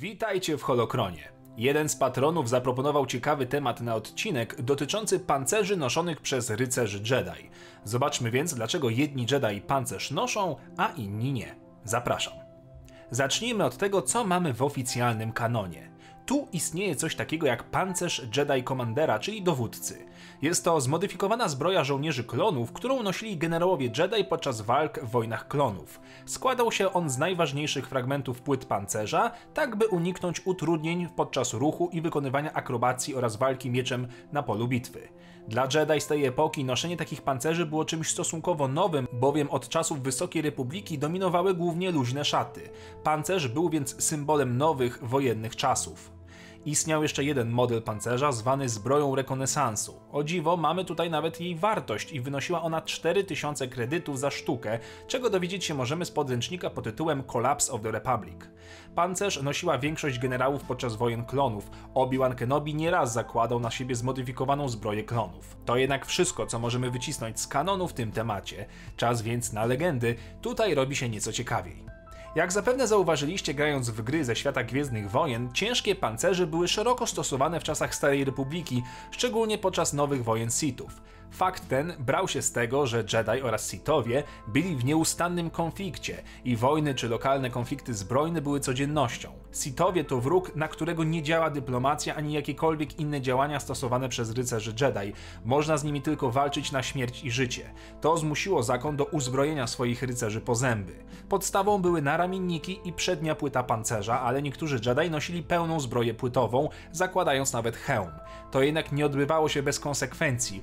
Witajcie w Holokronie. Jeden z patronów zaproponował ciekawy temat na odcinek dotyczący pancerzy noszonych przez rycerzy Jedi. Zobaczmy więc, dlaczego jedni Jedi pancerz noszą, a inni nie. Zapraszam. Zacznijmy od tego, co mamy w oficjalnym kanonie. Tu istnieje coś takiego jak pancerz Jedi Commandera, czyli dowódcy. Jest to zmodyfikowana zbroja żołnierzy klonów, którą nosili generałowie Jedi podczas walk w wojnach klonów. Składał się on z najważniejszych fragmentów płyt pancerza, tak by uniknąć utrudnień podczas ruchu i wykonywania akrobacji oraz walki mieczem na polu bitwy. Dla Jedi z tej epoki noszenie takich pancerzy było czymś stosunkowo nowym, bowiem od czasów Wysokiej Republiki dominowały głównie luźne szaty. Pancerz był więc symbolem nowych, wojennych czasów. Istniał jeszcze jeden model pancerza zwany zbroją rekonesansu. O dziwo, mamy tutaj nawet jej wartość i wynosiła ona 4000 kredytów za sztukę, czego dowiedzieć się możemy z podręcznika pod tytułem Collapse of the Republic. Pancerz nosiła większość generałów podczas wojen klonów. Obi-Wan Kenobi nieraz zakładał na siebie zmodyfikowaną zbroję klonów. To jednak wszystko, co możemy wycisnąć z kanonu w tym temacie. Czas więc na legendy. Tutaj robi się nieco ciekawiej. Jak zapewne zauważyliście grając w gry ze świata Gwiezdnych Wojen, ciężkie pancerze były szeroko stosowane w czasach Starej Republiki, szczególnie podczas nowych wojen Sithów. Fakt ten brał się z tego, że Jedi oraz Sithowie byli w nieustannym konflikcie i wojny czy lokalne konflikty zbrojne były codziennością. Sithowie to wróg, na którego nie działa dyplomacja ani jakiekolwiek inne działania stosowane przez rycerzy Jedi. Można z nimi tylko walczyć na śmierć i życie. To zmusiło zakon do uzbrojenia swoich rycerzy po zęby. Podstawą były naramienniki i przednia płyta pancerza, ale niektórzy Jedi nosili pełną zbroję płytową, zakładając nawet hełm. To jednak nie odbywało się bez konsekwencji.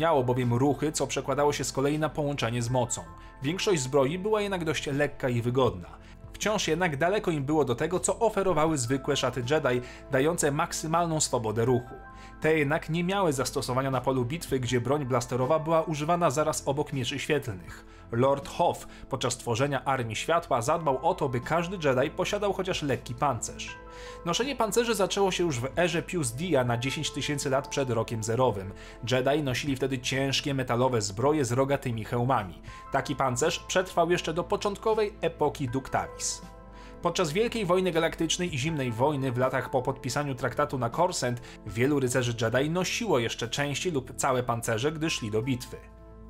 Utrudniało bowiem ruchy, co przekładało się z kolei na połączenie z mocą. Większość zbroi była jednak dość lekka i wygodna. Wciąż jednak daleko im było do tego, co oferowały zwykłe szaty Jedi, dające maksymalną swobodę ruchu. Te jednak nie miały zastosowania na polu bitwy, gdzie broń blasterowa była używana zaraz obok mieczy świetlnych. Lord Hoth podczas tworzenia Armii Światła zadbał o to, by każdy Jedi posiadał chociaż lekki pancerz. Noszenie pancerzy zaczęło się już w erze Pius Dia na 10 tysięcy lat przed rokiem zerowym. Jedi nosili wtedy ciężkie metalowe zbroje z rogatymi hełmami. Taki pancerz przetrwał jeszcze do początkowej epoki Ductalis. Podczas Wielkiej Wojny Galaktycznej i Zimnej Wojny w latach po podpisaniu traktatu na Korsent wielu rycerzy Jedi nosiło jeszcze części lub całe pancerze, gdy szli do bitwy.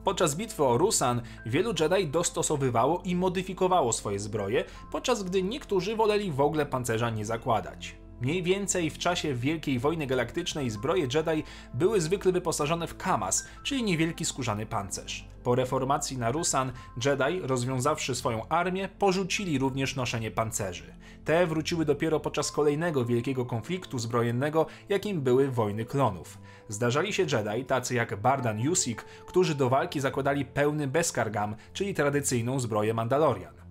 Podczas bitwy o Rusan wielu Jedi dostosowywało i modyfikowało swoje zbroje, podczas gdy niektórzy woleli w ogóle pancerza nie zakładać. Mniej więcej w czasie Wielkiej Wojny Galaktycznej zbroje Jedi były zwykle wyposażone w kamas, czyli niewielki skórzany pancerz. Po reformacji na Rusan, Jedi, rozwiązawszy swoją armię, porzucili również noszenie pancerzy. Te wróciły dopiero podczas kolejnego wielkiego konfliktu zbrojennego, jakim były wojny klonów. Zdarzali się Jedi, tacy jak Bardan Yusik, którzy do walki zakładali pełny Beskargam, czyli tradycyjną zbroję Mandalorian.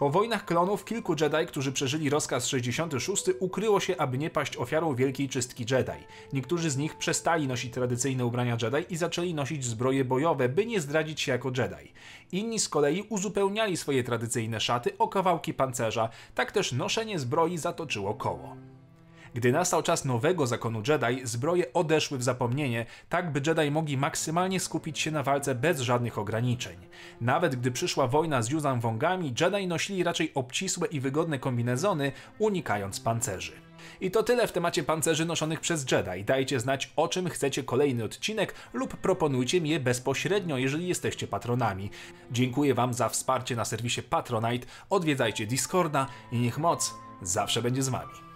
Po wojnach klonów kilku Jedi, którzy przeżyli rozkaz 66, ukryło się, aby nie paść ofiarą wielkiej czystki Jedi. Niektórzy z nich przestali nosić tradycyjne ubrania Jedi i zaczęli nosić zbroje bojowe, by nie zdradzić się jako Jedi. Inni z kolei uzupełniali swoje tradycyjne szaty o kawałki pancerza, tak też noszenie zbroi zatoczyło koło. Gdy nastał czas nowego zakonu Jedi, zbroje odeszły w zapomnienie, tak by Jedi mogli maksymalnie skupić się na walce bez żadnych ograniczeń. Nawet gdy przyszła wojna z Yuzan Wongami, Jedi nosili raczej obcisłe i wygodne kombinezony, unikając pancerzy. I to tyle w temacie pancerzy noszonych przez Jedi. Dajcie znać o czym chcecie kolejny odcinek lub proponujcie mi je bezpośrednio, jeżeli jesteście patronami. Dziękuję Wam za wsparcie na serwisie Patronite, odwiedzajcie Discorda i niech moc zawsze będzie z Wami.